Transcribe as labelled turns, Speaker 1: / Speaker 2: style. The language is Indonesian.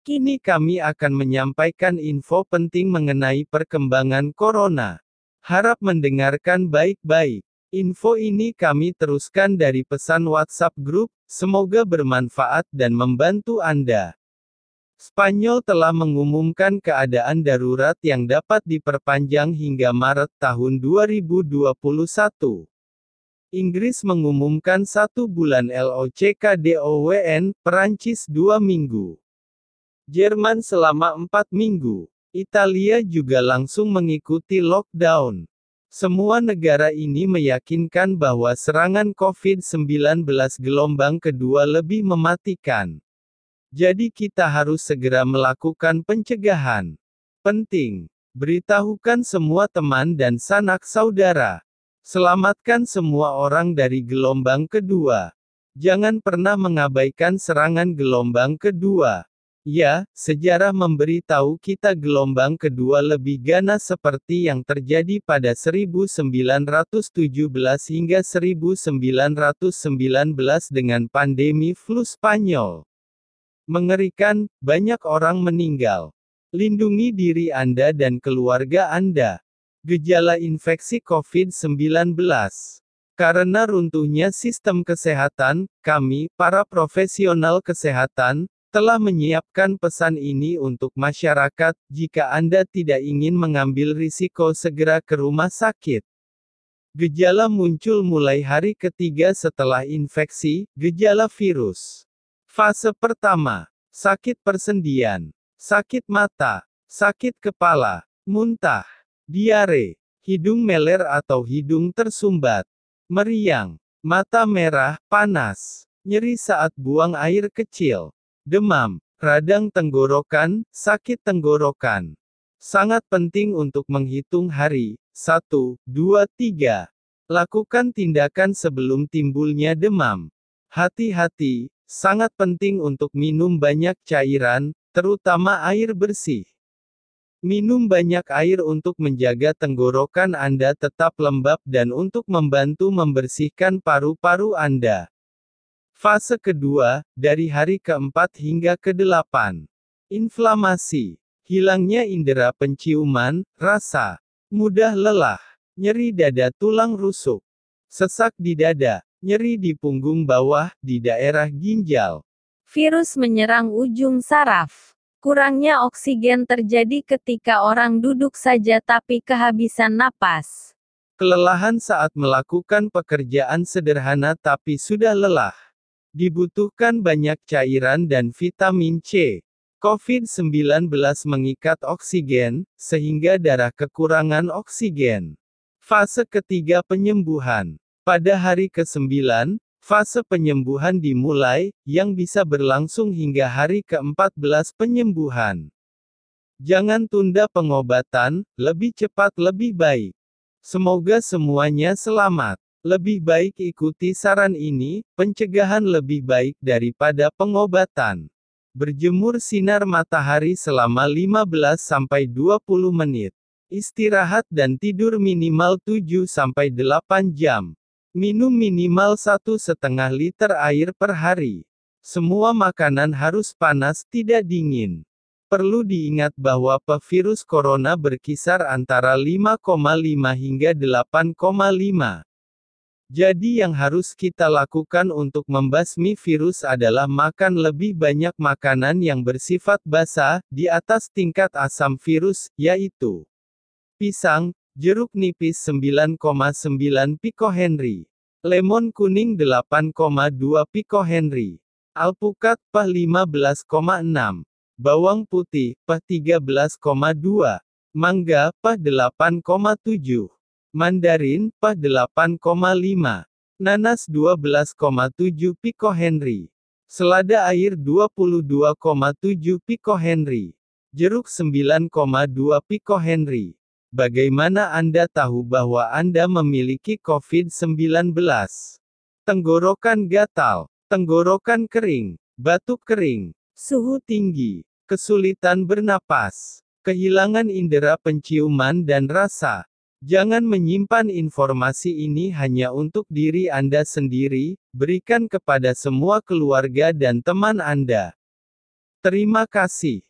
Speaker 1: Kini kami akan menyampaikan info penting mengenai perkembangan corona. Harap mendengarkan baik-baik. Info ini kami teruskan dari pesan WhatsApp grup, semoga bermanfaat dan membantu Anda. Spanyol telah mengumumkan keadaan darurat yang dapat diperpanjang hingga Maret tahun 2021. Inggris mengumumkan satu bulan LOCKDOWN, Perancis dua minggu. Jerman selama empat minggu. Italia juga langsung mengikuti lockdown. Semua negara ini meyakinkan bahwa serangan COVID-19 gelombang kedua lebih mematikan. Jadi kita harus segera melakukan pencegahan. Penting. Beritahukan semua teman dan sanak saudara. Selamatkan semua orang dari gelombang kedua. Jangan pernah mengabaikan serangan gelombang kedua. Ya, sejarah memberi tahu kita gelombang kedua lebih ganas seperti yang terjadi pada 1917 hingga 1919 dengan pandemi flu Spanyol. Mengerikan, banyak orang meninggal. Lindungi diri Anda dan keluarga Anda. Gejala infeksi COVID-19 karena runtuhnya sistem kesehatan, kami, para profesional kesehatan, telah menyiapkan pesan ini untuk masyarakat, jika Anda tidak ingin mengambil risiko segera ke rumah sakit. Gejala muncul mulai hari ketiga setelah infeksi, gejala virus. Fase pertama, sakit persendian, sakit mata, sakit kepala, muntah, diare, hidung meler atau hidung tersumbat, meriang, mata merah, panas, nyeri saat buang air kecil, demam, radang tenggorokan, sakit tenggorokan. Sangat penting untuk menghitung hari, 1, 2, 3. Lakukan tindakan sebelum timbulnya demam. Hati-hati, sangat penting untuk minum banyak cairan, terutama air bersih. Minum banyak air untuk menjaga tenggorokan Anda tetap lembab dan untuk membantu membersihkan paru-paru Anda. Fase kedua, dari hari keempat hingga ke-8. Inflamasi. Hilangnya indera penciuman, rasa. Mudah lelah. Nyeri dada tulang rusuk. Sesak di dada. Nyeri di punggung bawah, di daerah ginjal.
Speaker 2: Virus menyerang ujung saraf. Kurangnya oksigen terjadi ketika orang duduk saja tapi kehabisan napas.
Speaker 1: Kelelahan saat melakukan pekerjaan sederhana tapi sudah lelah. Dibutuhkan banyak cairan dan vitamin C. COVID-19 mengikat oksigen, sehingga darah kekurangan oksigen. Fase ketiga penyembuhan. Pada hari ke-9, fase penyembuhan dimulai, yang bisa berlangsung hingga hari ke-14 penyembuhan. Jangan tunda pengobatan, lebih cepat lebih baik. Semoga semuanya selamat. Lebih baik ikuti saran ini, pencegahan lebih baik daripada pengobatan. Berjemur sinar matahari selama 15-20 menit. Istirahat dan tidur minimal 7-8 jam. Minum minimal 1,5 liter air per hari. Semua makanan harus panas tidak dingin. Perlu diingat bahwa virus corona berkisar antara 5,5 hingga 8,5. Jadi yang harus kita lakukan untuk membasmi virus adalah makan lebih banyak makanan yang bersifat basah, di atas tingkat asam virus, yaitu pisang, jeruk nipis 9,9 pikohenry, lemon kuning 8,2 pikohenry, alpukat PAH 15,6, bawang putih PAH 13,2, mangga PAH 8,7. Mandarin, PAH 8,5. Nanas 12,7 pikohenry. Selada air 22,7 pikohenry. Jeruk 9,2 pikohenry. Bagaimana Anda tahu bahwa Anda memiliki COVID-19? Tenggorokan gatal, tenggorokan kering, batuk kering, suhu tinggi, kesulitan bernapas, kehilangan indera penciuman dan rasa, Jangan menyimpan informasi ini hanya untuk diri Anda sendiri, berikan kepada semua keluarga dan teman Anda. Terima kasih.